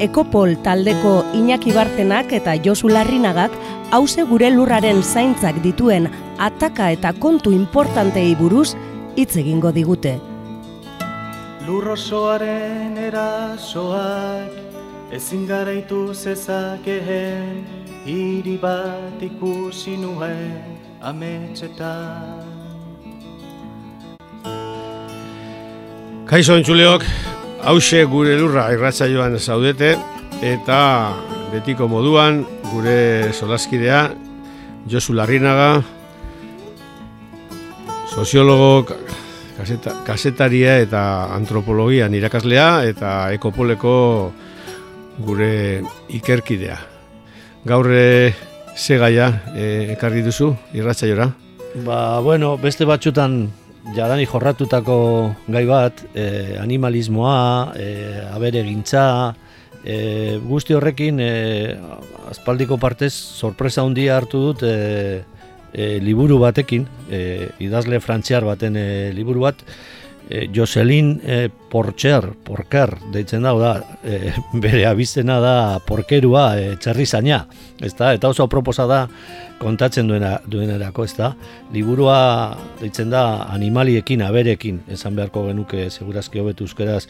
Ekopol taldeko Iñaki Bartenak eta Josu Larrinagak hause gure lurraren zaintzak dituen ataka eta kontu importantei buruz hitz egingo digute. Lurrosoaren erasoak ezin garaitu zezakeen hiri bat ikusi nuen ametxetan. Kaixo entzuleok, hause gure lurra irratsaioan zaudete eta betiko moduan gure solaskidea Josu Larrinaga soziologo kaseta, kasetaria eta antropologian irakaslea eta ekopoleko gure ikerkidea. Gaur e, ze gaia e, ekarri duzu irratsaiora? Ba, bueno, beste batxutan jadani jorratutako gai bat, e, animalismoa, e, abere gintza, e, guzti horrekin e, aspaldiko partez sorpresa handia hartu dut e, e, liburu batekin, e, idazle frantziar baten e, liburu bat, e, Jocelyn e, Porcher, Porker, deitzen dago da, e, bere abiztena da porkerua, e, txerri zaina, ez da? Eta oso proposa da kontatzen duena, duenerako, ez da? Liburua deitzen da animaliekin, aberekin, esan beharko genuke segurazki hobetu euskeraz,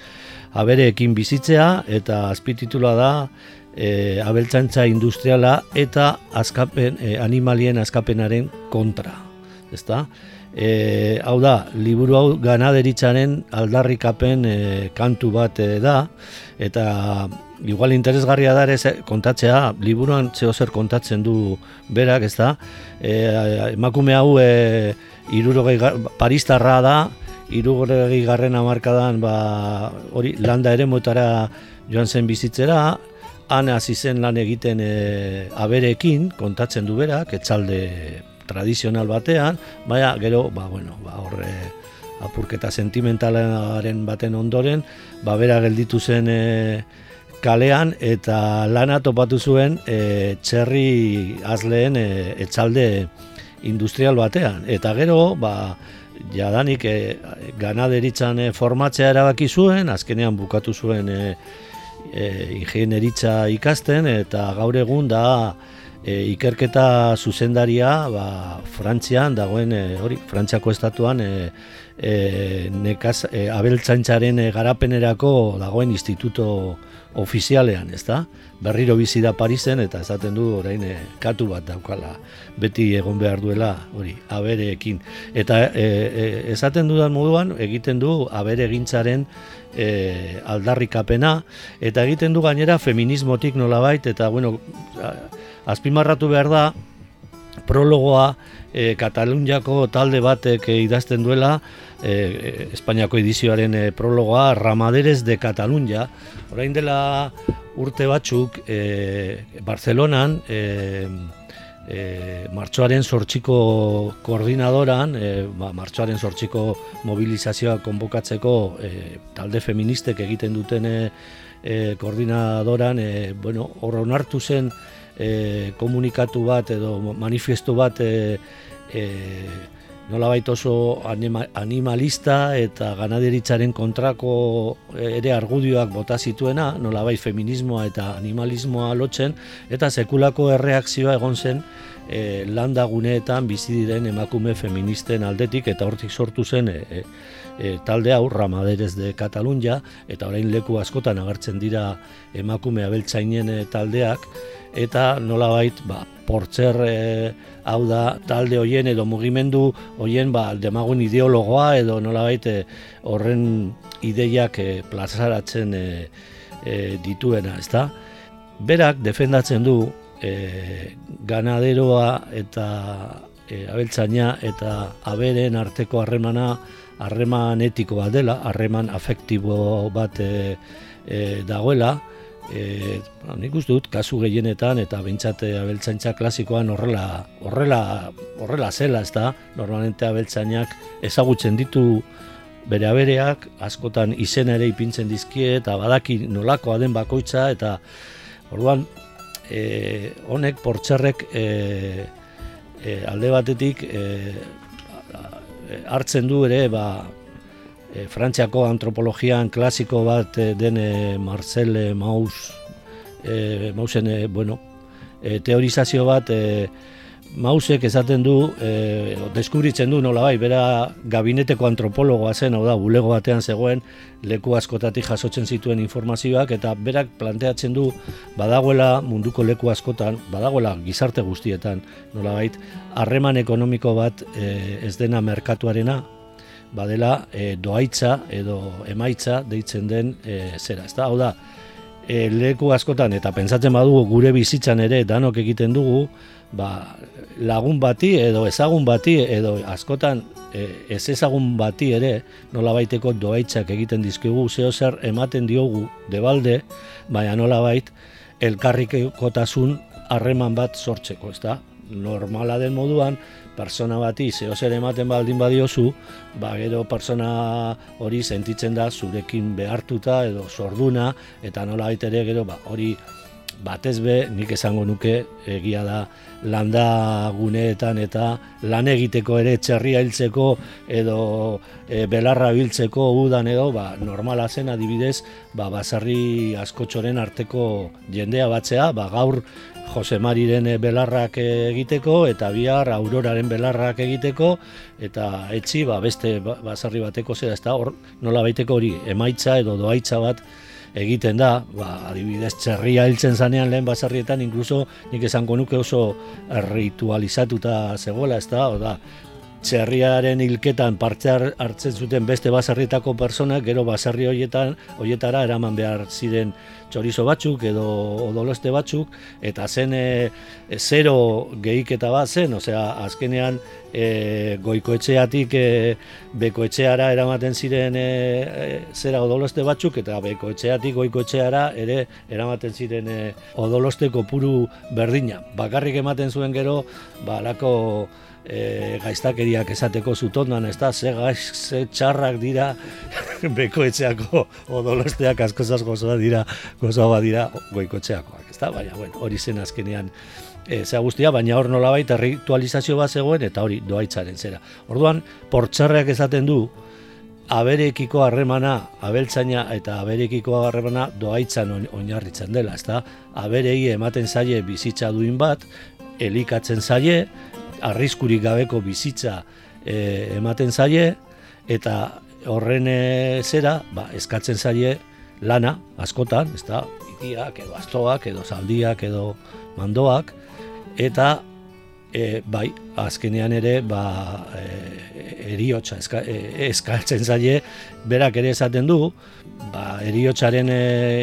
abereekin bizitzea, eta azpititula da, e, abeltzantza industriala eta azkapen, e, animalien azkapenaren kontra, ez da? E, hau da, liburu hau ganaderitzaren aldarrikapen e, kantu bat e, da, eta igual interesgarria da ere kontatzea, liburuan zeo zer kontatzen du berak, ez da? E, emakume hau e, irurogei paristarra da, irurogei garren amarkadan ba, hori, landa ere motara joan zen bizitzera, han hasi zen lan egiten e, aberekin, kontatzen du berak, etxalde tradizional batean, baina gero, ba, bueno, ba, horre apurketa sentimentalaren baten ondoren, ba, bera gelditu zen e, kalean eta lana topatu zuen e, txerri azleen e, etxalde industrial batean. Eta gero, ba, jadanik e, ganaderitzan e, formatzea erabaki zuen, azkenean bukatu zuen e, e, ingieneritza ikasten, eta gaur egun da e, ikerketa zuzendaria ba, Frantzian dagoen e, hori Frantziako estatuan e, e, nekaz, e, abeltzaintzaren e, garapenerako dagoen instituto ofizialean, ez da? Berriro bizi da Parisen eta esaten du orain e, katu bat daukala beti egon behar duela hori abereekin. Eta e, e, esaten dudan moduan egiten du abere gintzaren e, aldarrikapena eta egiten du gainera feminismotik nolabait eta bueno, azpimarratu behar da prologoa e, Kataluniako talde batek e, idazten duela e, Espainiako edizioaren e, prologoa Ramaderes de Katalunia orain dela urte batzuk e, Barcelonan e, e, martxoaren sortxiko koordinadoran e, ba, martxoaren sortxiko mobilizazioa konbokatzeko e, talde feministek egiten duten e, koordinadoran e, bueno, horro onartu zen e, komunikatu bat edo manifestu bat e, e, nolabait oso animalista eta ganaderitzaren kontrako ere argudioak bota zituena, nolabait feminismoa eta animalismoa lotzen, eta sekulako erreakzioa egon zen e, landaguneetan bizi diren emakume feministen aldetik eta hortik sortu zen e, e, e talde hau Ramaderes de Catalunya eta orain leku askotan agertzen dira emakume abeltzainen taldeak eta nolabait ba, portzer e, hau da talde hoien edo mugimendu hoien ba, demagun ideologoa edo nolabait e, horren ideiak e, plazaratzen e, e, dituena, ezta? Berak defendatzen du e, ganaderoa eta e, abeltzaina eta aberen arteko harremana harreman etiko bat dela, harreman afektibo bat e, e, dagoela, e, ba, nik uste dut, kasu gehienetan eta bintzate abeltzaintza klasikoan horrela, horrela, horrela zela, ez da, normalmente abeltzainak ezagutzen ditu bere abereak, askotan izen ere ipintzen dizkie eta badaki nolakoa den bakoitza eta orduan e, honek portxarrek e, e, alde batetik e, hartzen du ere ba, e, Frantziako antropologian klasiko bat e, den Marcel Maus e, Mausen e, bueno, e, teorizazio bat e, Mausek esaten du, e, deskubritzen du nola bai, bera gabineteko antropologoa zen, hau da, bulego batean zegoen, leku askotatik jasotzen zituen informazioak, eta berak planteatzen du, badagoela munduko leku askotan, badagoela gizarte guztietan, nola bait, harreman ekonomiko bat e, ez dena merkatuarena, badela e, doaitza edo emaitza deitzen den e, zera. Ez da, hau da, e, leku askotan, eta pentsatzen badugu gure bizitzan ere danok egiten dugu, ba, lagun bati edo ezagun bati edo askotan e, ez ezagun bati ere nola baiteko doaitzak egiten dizkigu zeo zer ematen diogu debalde, baina nola bait elkarrikekotasun harreman bat sortzeko, ez da? Normala den moduan, persona bati zeo zer ematen baldin badiozu, ba gero persona hori sentitzen da zurekin behartuta edo sorduna, eta nola ere gero ba, hori batez be, nik esango nuke, egia da, landa guneetan eta lan egiteko ere txerria hiltzeko edo e, belarra biltzeko udan edo, ba, normala zen adibidez, ba, basarri askotxoren arteko jendea batzea, ba, gaur Jose Mariren belarrak egiteko eta bihar Auroraren belarrak egiteko eta etzi ba, beste ba, basarri bateko zera, ez da, hor nola baiteko hori emaitza edo doaitza bat egiten da, ba, adibidez txerria hiltzen zanean lehen basarrietan, inkluso nik esango nuke oso ritualizatuta zegoela, ez da, da txerriaren hilketan parte hartzen zuten beste basarrietako personak, gero basarri horietan, horietara eraman behar ziren txorizo batzuk edo odoloste batzuk, eta zen e, zero gehiketa bat zen, osea, azkenean e, goikoetxeatik e, bekoetxeara eramaten ziren e, zera odoloste batzuk, eta bekoetxeatik goikoetxeara ere eramaten ziren e, odoloste kopuru berdina. Bakarrik ematen zuen gero, balako e, gaiztakeriak esateko zutondan, ez da, ze gaiz, ze txarrak dira, beko etxeako odolosteak asko gozoa dira, gozoa dira goikotxeakoak, ez da, baina, bueno, hori zen azkenean, e, zea guztia, baina hor nola baita ritualizazio bat zegoen, eta hori doaitzaren zera. Orduan, portxarreak esaten du, aberekiko harremana, abeltzaina eta aberekiko harremana doaitzan oinarritzen dela, ezta? Aberei ematen zaie bizitza duin bat, elikatzen zaie, arriskurik gabeko bizitza e, ematen zaie eta horren e, zera ba, eskatzen zaie lana askotan, ez da, itiak edo astoak edo zaldiak edo mandoak eta e, bai, azkenean ere ba, e, eriotza eska, e, eskatzen zaie berak ere esaten du ba, eriotzaren e,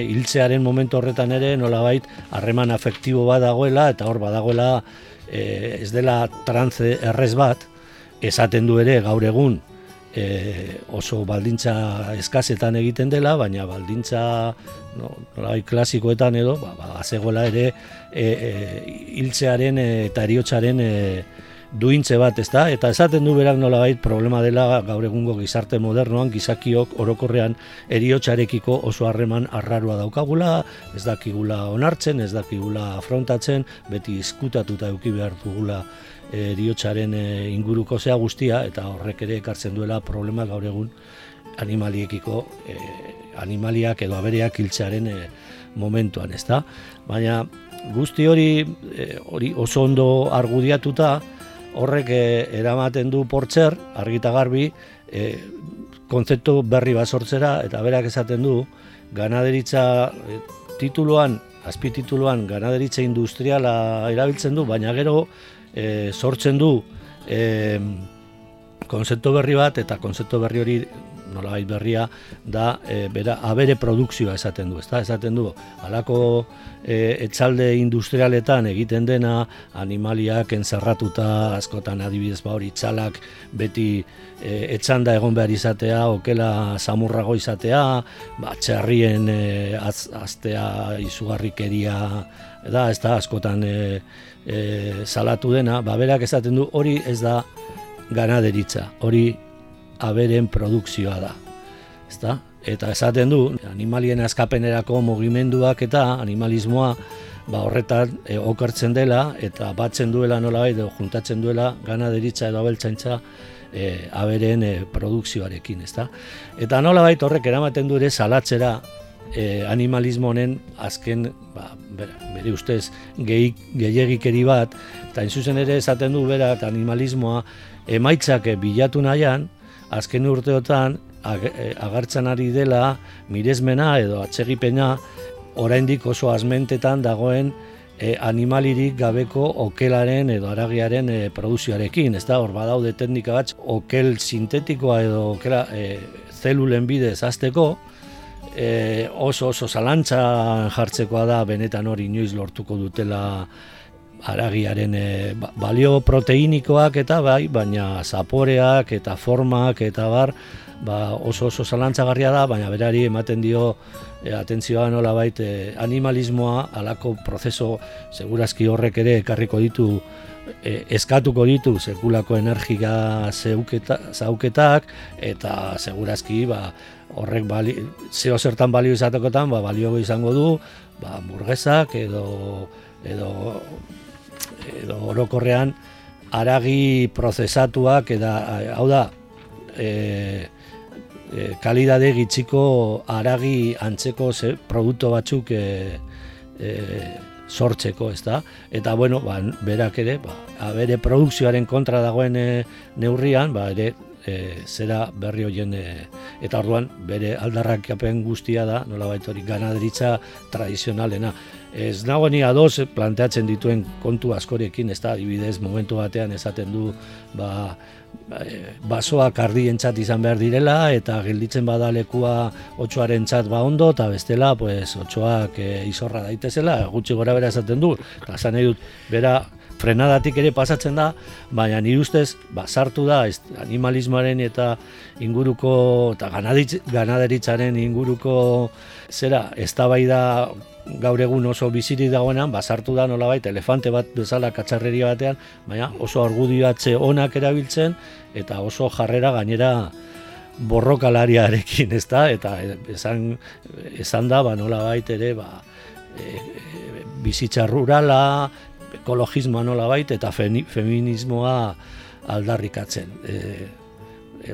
hiltzearen momentu horretan ere nolabait harreman afektibo bat dagoela eta hor badagoela e, ez dela trantze errez bat, esaten du ere gaur egun e, oso baldintza eskazetan egiten dela, baina baldintza no, klasikoetan edo, ba, ba, ere e, e, hiltzearen eta eriotzaren e, duintze bat, ez da? Eta esaten du berak nola bait problema dela gaur egungo gizarte modernoan gizakiok orokorrean eriotxarekiko oso harreman arrarua daukagula, ez dakigula onartzen, ez dakigula afrontatzen, beti izkutatuta euki behar dugula eriotxaren eh, inguruko zea guztia, eta horrek ere ekartzen duela problema gaur egun animaliekiko e, animaliak edo abereak hiltzearen e, momentuan, ez da? Baina guzti hori, hori oso ondo argudiatuta, horrek eh, eramaten du portzer, argita garbi, e, kontzeptu berri bat sortzera, eta berak esaten du, ganaderitza e, tituluan, azpi tituluan, ganaderitza industriala erabiltzen du, baina gero sortzen du e, konzeptu berri bat, eta konzeptu berri hori nolabait berria da e, bera abere produkzioa esaten du, ezta? Esaten du halako e, etxalde industrialetan egiten dena animaliak entzerratuta askotan adibidez ba hori txalak beti e, etxanda egon behar izatea, okela samurrago izatea, ba, txarrien e, az, aztea izugarrikeria da, ez da askotan e, e, salatu dena, ba, berak esaten du hori ez da ganaderitza, hori aberen produkzioa da. Ezta? Eta esaten du, animalien askapenerako mugimenduak eta animalismoa ba, horretan e, okertzen dela eta batzen duela nola edo juntatzen duela ganaderitza edo abeltzaintza e, aberen e, produkzioarekin, ezta? Eta nola horrek eramaten du ere salatzera e, animalismo honen azken, ba, bere ustez, gehiagikeri bat, eta zuzen ere esaten du bera animalismoa emaitzak bilatu nahian, azken urteotan e, agartzen ari dela miresmena edo atsegipena oraindik oso azmentetan dagoen e, animalirik gabeko okelaren edo aragiaren e, produzioarekin, ez da, hor badaude teknika bat, okel sintetikoa edo okela e, zelulen bidez azteko, e, oso oso zalantza jartzekoa da benetan hori inoiz lortuko dutela aragiaren e, balio proteinikoak eta bai, baina zaporeak eta formak eta bar, ba, oso oso zalantzagarria da, baina berari ematen dio e, atentzioa nola bait e, animalismoa alako prozeso segurazki horrek ere ekarriko ditu e, eskatuko ditu sekulako energia zeuketa, zauketak eta segurazki ba, horrek bali, zeo zertan balio izatekotan ba, balio izango du ba, burgesak edo edo edo orokorrean aragi prozesatuak eta hau da e, e, kalidade gitxiko aragi antzeko ze, produktu batzuk e, e, sortzeko, ez da? Eta, bueno, ba, berak ere, ba, bere produkzioaren kontra dagoen e, neurrian, ba, ere, e, zera berri hoien e, eta orduan bere aldarrak guztia da, nola hori ganaderitza tradizionalena. Ez nago ni ados planteatzen dituen kontu askorekin, ez da, adibidez, momentu batean esaten du, ba, basoak ardientzat izan behar direla eta gelditzen badalekua otxoaren txat ba ondo eta bestela pues, otxoak e, izorra daitezela gutxi gora bera esaten du eta zan nahi dut bera frenadatik ere pasatzen da baina nire ustez ba, sartu da ez, animalismoaren eta inguruko eta ganaderitzaren inguruko zera ez da gaur egun oso biziri dagoenan, basartu da nolabait elefante bat bezala katxarreria batean, baina oso argudiatze onak erabiltzen eta oso jarrera gainera borrokalariarekin, ezta? Eta esan, esan da ba nolabait ere ba e, e, bizitza rurala, ekologismoa nolabait eta feminismoa aldarrikatzen. E,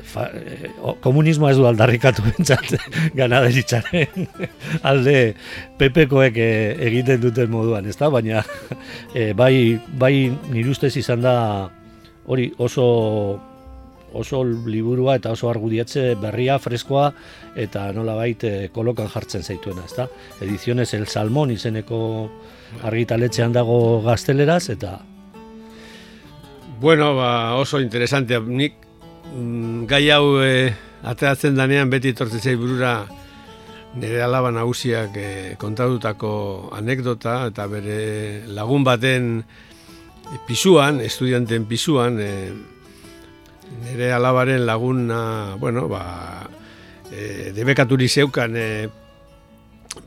fa, e, komunismoa ez du aldarrikatu bentsat ganaderitzaren alde pepekoek e, egiten duten moduan, ezta? Baina e, bai, bai nire ustez izan da hori oso oso liburua eta oso argudiatze berria, freskoa eta nola bait kolokan jartzen zaituena, ezta? Ediziones El Salmón izeneko argitaletxean dago gazteleraz eta Bueno, ba, oso interesante. Nik gai hau e, ateratzen danean beti etortzen zei burura nire alaba nagusiak e, kontatutako anekdota eta bere lagun baten pisuan, estudianten pisuan, e, nire alabaren laguna, bueno, ba, e, debekaturi zeukan e,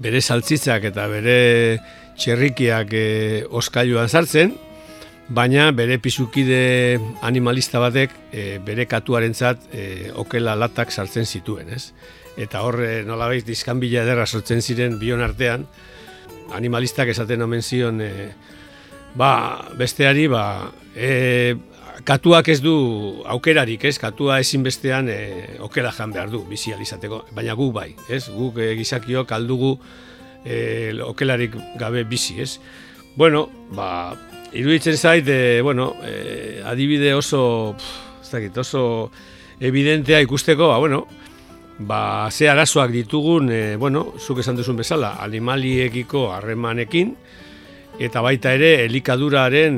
bere saltzitzak eta bere txerrikiak e, oskailuan sartzen, baina bere pisukide animalista batek e, bere katuarentzat e, okela latak sartzen zituen, ez? Eta hor e, nolabait dizkanbila ederra sortzen ziren bion artean animalistak esaten omen zion e, ba, besteari ba, e, katuak ez du aukerarik, ez? Katua ezin bestean e, okela jan behar du bizi alizateko, baina guk bai, ez? Guk e, gizakiok aldugu e, okelarik gabe bizi, ez? Bueno, ba, Iruditzen zait, e, bueno, e, adibide oso, ez dakit, oso evidentea ikusteko, ba, bueno, ba, ze arazoak ditugun, e, bueno, zuk esan duzun bezala, animaliekiko harremanekin, eta baita ere, elikaduraren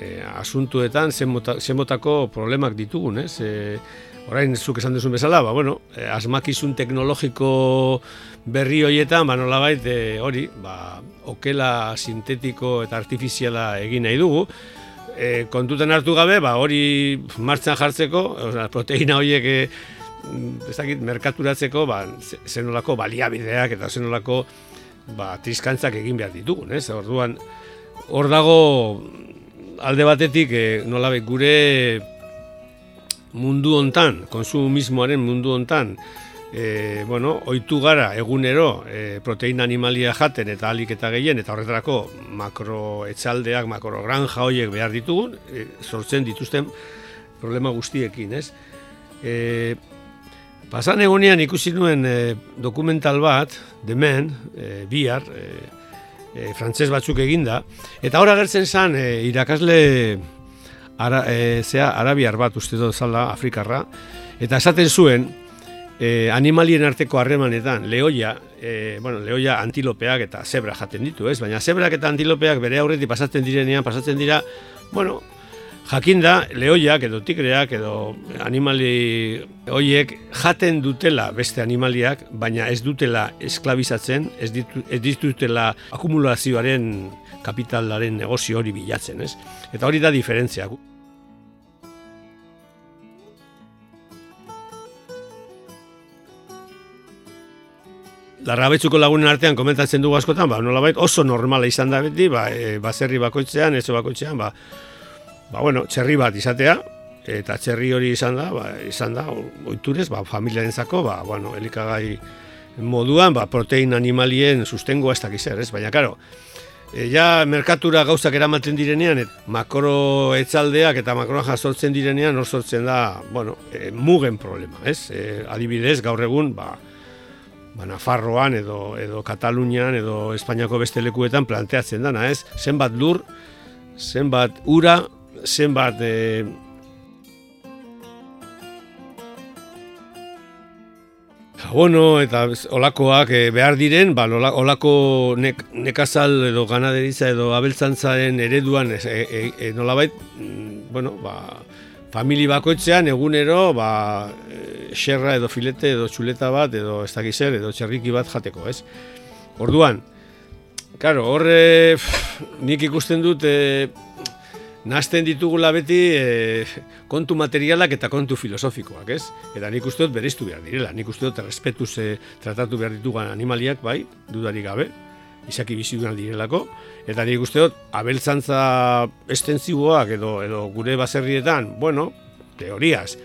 e, asuntuetan zenmotako problemak ditugun, ez? E, orain zuk esan duzun bezala, ba, bueno, eh, asmakizun teknologiko berri horietan, ba, nolabait, eh, hori, ba, okela sintetiko eta artifiziala egin nahi dugu, e, kontutan hartu gabe, ba, hori martxan jartzeko, oza, proteina horiek e, ezakit, merkaturatzeko, ba, zenolako baliabideak eta zenolako ba, triskantzak egin behar ditugun, ez? Orduan, hor dago alde batetik e, nolabe gure mundu hontan, konsumismoaren mundu hontan, e, bueno, oitu gara egunero e, proteina animalia jaten eta alik eta gehien, eta horretarako makroetxaldeak, makrogranja horiek behar ditugun, e, sortzen dituzten problema guztiekin, ez? E, pasan egunean ikusi nuen e, dokumental bat, demen, e, bihar, e, e, frantzes batzuk eginda, eta hor agertzen zen e, irakasle ara, e, zea, arabiar bat uste dut zala, Afrikarra, eta esaten zuen, e, animalien arteko harremanetan, lehoia, e, bueno, lehoia antilopeak eta zebra jaten ditu, ez? Baina zebrak eta antilopeak bere aurretik pasatzen direnean, pasatzen dira, bueno, jakinda, lehoiak edo tigreak edo animali hoiek jaten dutela beste animaliak, baina ez dutela esklabizatzen, ez, ditu, ez ditutela akumulazioaren kapitalaren negozio hori bilatzen, ez? Eta hori da diferentzia. Larrabetzuko lagunen artean komentatzen dugu askotan, ba, nolabait oso normala izan da beti, ba, e, baserri bakoitzean, etxe bakoitzean, ba, ba, bueno, txerri bat izatea, eta txerri hori izan da, ba, izan da, oiturez, ba, familiaren zako, ba, bueno, elikagai moduan, ba, protein animalien sustengoa ez dakiz ez? Baina, karo, e, ja, merkatura gauzak eramaten direnean, et, makro etzaldeak eta makroa jasortzen direnean, hor sortzen da, bueno, e, mugen problema, ez? E, adibidez, gaur egun, ba, ba, Nafarroan edo, edo Katalunian edo Espainiako beste lekuetan planteatzen dana, ez? Zenbat lur, zenbat ura, zenbat e, Bueno, eta olakoak e, behar diren, ba, olako nek, nekazal edo ganaderitza edo abeltzantzaren ereduan e, e, e, nolabait, mm, bueno, ba, famili bakoitzean egunero ba, xerra edo filete edo txuleta bat edo ez dakiz edo txerriki bat jateko, ez? Orduan, claro, horre nik ikusten dut e, nazten ditugula beti e, kontu materialak eta kontu filosofikoak, ez? Eta nik uste dut bereiztu behar direla, nik uste dut respetuz e, tratatu behar ditugan animaliak, bai, dudarik gabe, izaki biziduan direlako, eta nik uste dut abeltzantza estenziboak edo, edo gure baserrietan, bueno, teoriaz,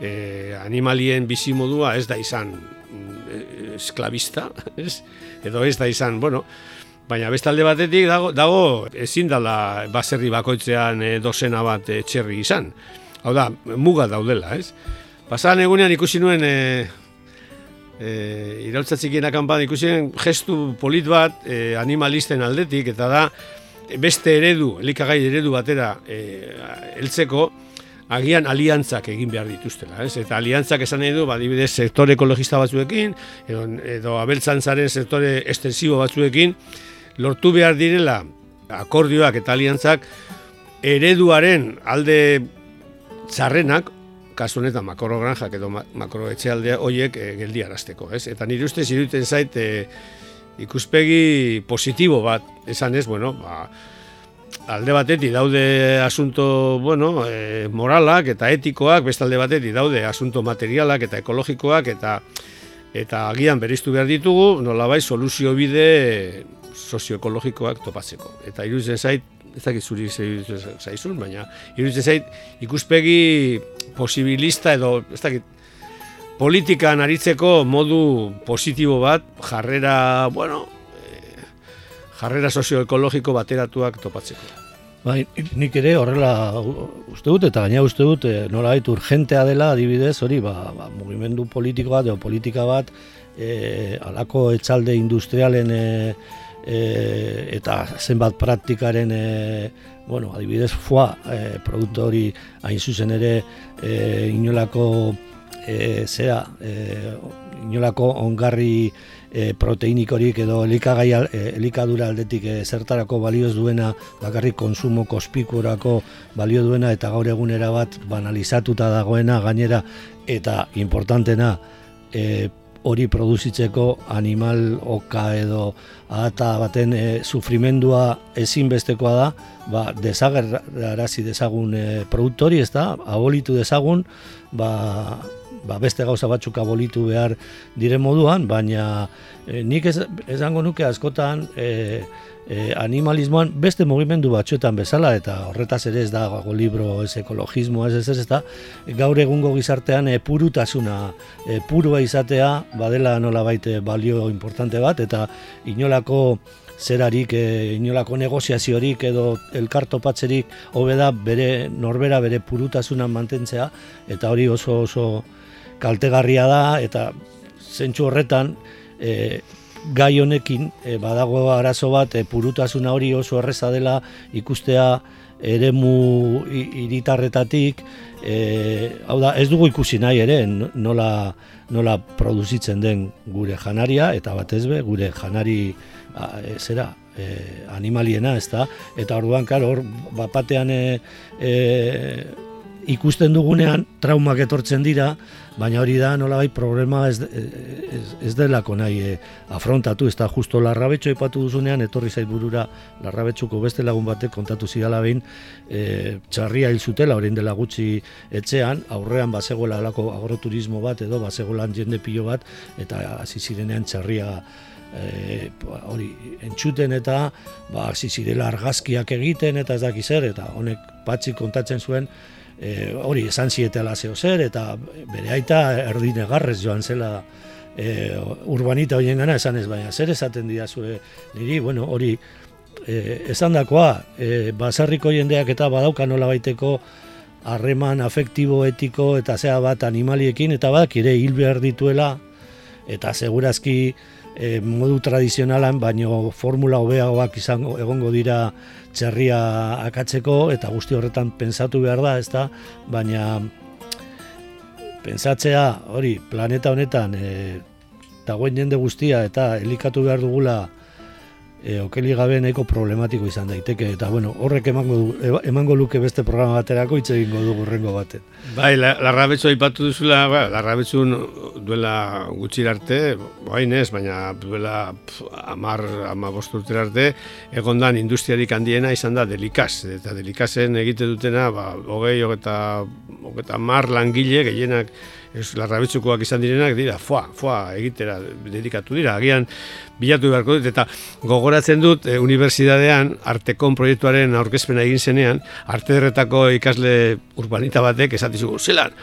e, animalien bizimodua ez da izan mm, esklabista, ez? edo ez da izan, bueno, baina bestalde batetik dago, dago ezin dala baserri bakoitzean e, dozena bat e, txerri izan. Hau da, muga daudela, ez? Pasan egunean ikusi nuen e, e, iraultzatzikien akampan ikusi nuen gestu polit bat e, animalisten aldetik, eta da beste eredu, elikagai eredu batera e, eltzeko, agian aliantzak egin behar dituztela, ez? Eta aliantzak esan nahi du, badibidez, sektore ekologista batzuekin, edo, edo abeltzantzaren sektore estensibo batzuekin, lortu behar direla akordioak eta aliantzak ereduaren alde txarrenak, kasu honetan makrogranjak edo makro etxealdea horiek e, geldi arazteko, ez? Eta nire ustez iruditen zait e, ikuspegi positibo bat, esan ez, bueno, ba, alde batetik daude asunto bueno, e, moralak eta etikoak, beste alde batetik daude asunto materialak eta ekologikoak eta eta agian beriztu behar ditugu, nolabait soluzio bide sozioekologikoak topatzeko. Eta iruditzen zait, ez dakit zuri zaizun, baina iruditzen zait ikuspegi posibilista edo ez dakit politikan aritzeko modu positibo bat, jarrera, bueno, jarrera sozioekologiko bateratuak topatzeko. Bai, nik ere horrela uste dut, eta gaina uste dut, e, nola urgentea dela, adibidez, hori, ba, ba, mugimendu politiko bat, edo politika bat, e, alako etxalde industrialen e, e, eta zenbat praktikaren, e, bueno, adibidez, foa, e, produktu hori hain zuzen ere, e, inolako e, zera, e, inolako ongarri e, proteinikorik edo elikagai, e, elikadura aldetik e, zertarako balioz duena, bakarrik konsumo kospikurako balio duena eta gaur egunera bat banalizatuta dagoena gainera eta importantena e, hori produzitzeko animal oka edo ahata baten e, sufrimendua ezinbestekoa da, ba, desagerrarazi dezagun e, produktori, ez da, abolitu dezagun, ba, ba, beste gauza batzuk abolitu behar dire moduan, baina e, nik ez, esango nuke askotan e, e, animalismoan beste mugimendu batzuetan bezala, eta horretaz ere ez da gago libro ez ekologismo ez ez ez, da, gaur egungo gizartean e, purutasuna, e, purua izatea, badela nola baite balio importante bat, eta inolako zerarik, e, inolako negoziaziorik edo elkartopatzerik hobeda bere norbera bere purutasunan mantentzea eta hori oso oso kaltegarria da eta zentsu horretan e, gai honekin e, badago arazo bat e, purutasuna hori oso erreza dela ikustea eremu iritarretatik e, hau da ez dugu ikusi nahi ere nola, nola produzitzen den gure janaria eta batez be gure janari a, e, zera e, animaliena ez da eta orduan karo hor bapatean e, e, ikusten dugunean traumak etortzen dira, baina hori da nolabait problema ez, ez, ez delako nahi e, afrontatu, ez da justo larrabetxo ipatu duzunean, etorri zait burura larrabetxuko beste lagun batek kontatu zidala behin e, txarria hil zutela, orain dela gutxi etxean, aurrean bazegoela alako agroturismo bat edo bazegoelan jende pilo bat, eta hasi zirenean txarria e, hori entzuten eta ba, hasi zirela argazkiak egiten eta ez dakiz zer, eta honek patxi kontatzen zuen e, hori esan zietela zeo zer, eta bere aita erdine garrez joan zela e, urbanita hoien gana esan ez baina, zer esaten dira zue niri, bueno, hori e, esan dakoa, e, basarriko jendeak eta badauka nola baiteko harreman afektibo, etiko eta zea bat animaliekin, eta badak ere hil behar dituela, eta segurazki e, modu tradizionalan, baino formula hobeagoak izango egongo dira txerria akatzeko eta guzti horretan pensatu behar da, ezta? Baina pensatzea hori planeta honetan e, dagoen jende guztia eta elikatu behar dugula e, okeli gabe nahiko problematiko izan daiteke eta bueno, horrek emango du, emango luke beste programa baterako hitz egingo du gurrengo baten. Bai, la, larrabetzu aipatu duzula, ba, larrabetzu duela gutxi arte, bain ez, baina duela amar, ama bosturter arte, egondan industriarik handiena izan da delikaz, eta delikazen egite dutena, ba, hogei, hogeta, hogeta mar langile, gehienak, ez larrabetzukoak izan direnak dira, foa, foa egitera dedikatu dira, agian bilatu beharko dut, eta gogoratzen dut, e, unibertsitatean, artekon proiektuaren aurkezpena egin zenean, arte ikasle urbanita batek esatizugu, zelan,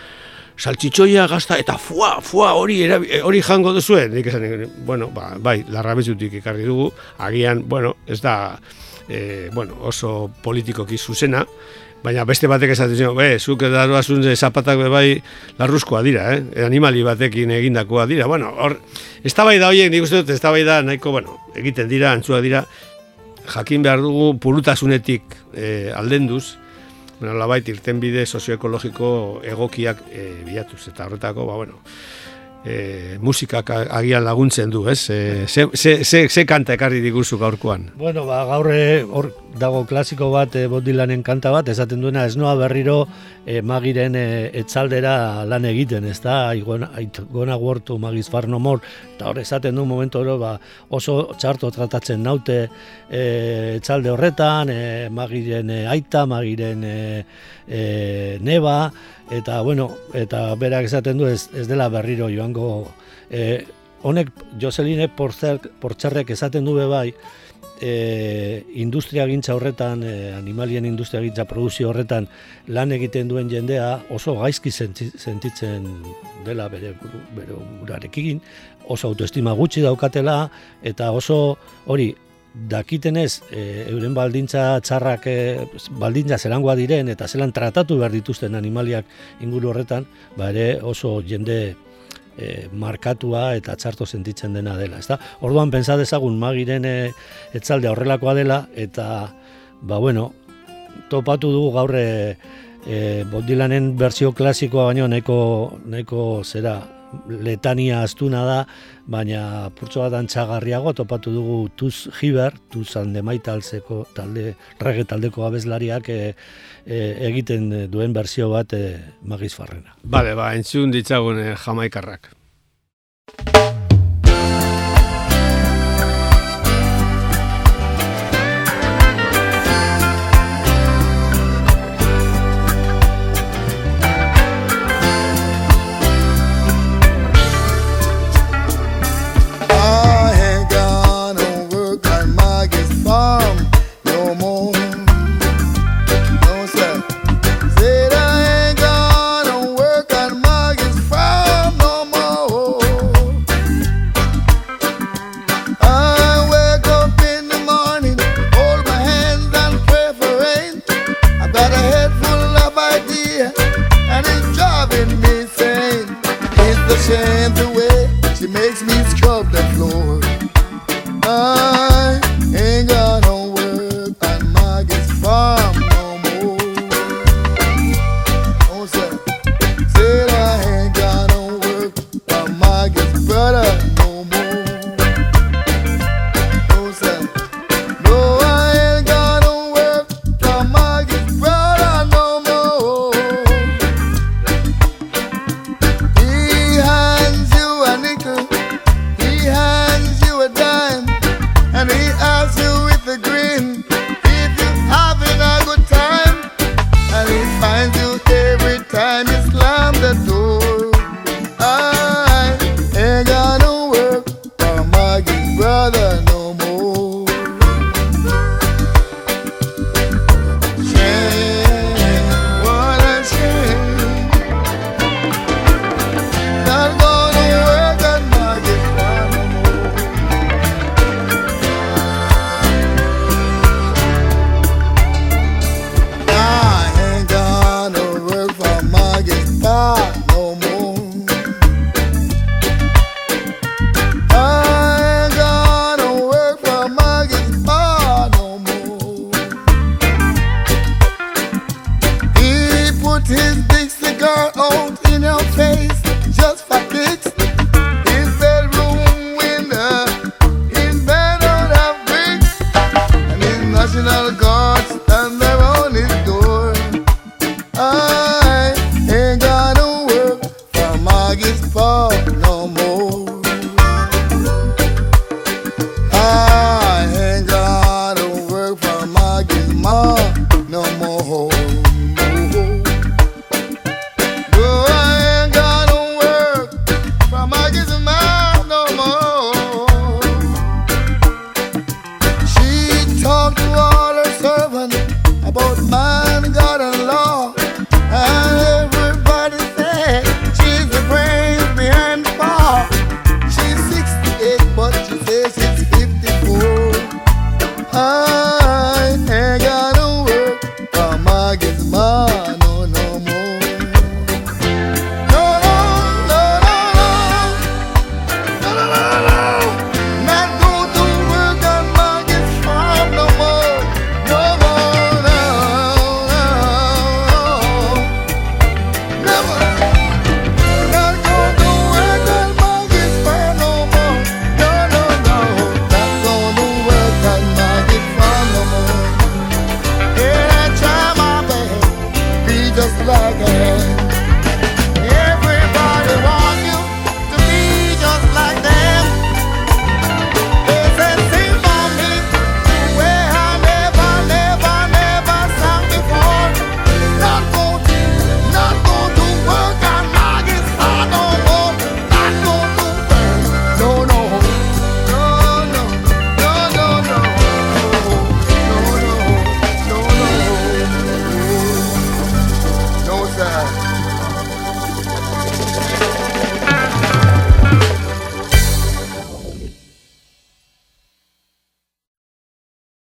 saltxitxoia gazta eta fua, fua hori hori jango duzuen, nik esan, bueno, ba, bai, larrabetzutik ikarri dugu, agian, bueno, ez da, e, bueno, oso politikoki zuzena, Baina beste batek esaten zion, be, zuk edaroa zunze zapatak be bai larruzkoa dira, eh? animali batekin egindakoa dira. Bueno, hor, ez da bai da horiek, nik uste dut, ez da bai da nahiko, bueno, egiten dira, antzua dira, jakin behar dugu purutasunetik eh, aldenduz, bueno, labait irten bide sozioekologiko egokiak eh, bilatuz, eta horretako, ba, bueno, e, musikak agian laguntzen du, ez? E, ze, ze, ze, ze kanta ekarri diguzu gaurkoan? Bueno, ba, gaur eh, hor dago klasiko bat e, Dilanen kanta bat, esaten duena ez noa berriro e, magiren e, etzaldera lan egiten, ez da? Gona guortu magiz farno mor, eta hor esaten du momentu oro ba, oso txarto tratatzen naute e, etzalde horretan, e, magiren e, aita, magiren e, e, neba, eta bueno, eta berak esaten du ez, ez dela berriro joango e, honek Joseline Portzarrek esaten du bai e, industria gintza horretan, e, animalien industria gintza produzio horretan lan egiten duen jendea oso gaizki sentitzen dela bere, bere urarekin, oso autoestima gutxi daukatela eta oso hori dakitenez e, euren baldintza txarrak e, baldintza zelangoa diren eta zelan tratatu behar dituzten animaliak inguru horretan, ba ere oso jende e, markatua eta txarto sentitzen dena dela. Ezta? Orduan pentsa dezagun magiren e, etzalde horrelakoa dela eta ba bueno, topatu dugu gaur e, e, Bob Dylanen berzio klasikoa baino nahiko, nahiko zera letania astuna da, baina purtso bat antxagarriago topatu dugu Tuz Hiber, Tuz Andemaitalzeko talde, rege taldeko abeslariak e, e, egiten duen berzio bat e, magiz farrena. Bale, ba, entzun ditzagun e, jamaikarrak. sendo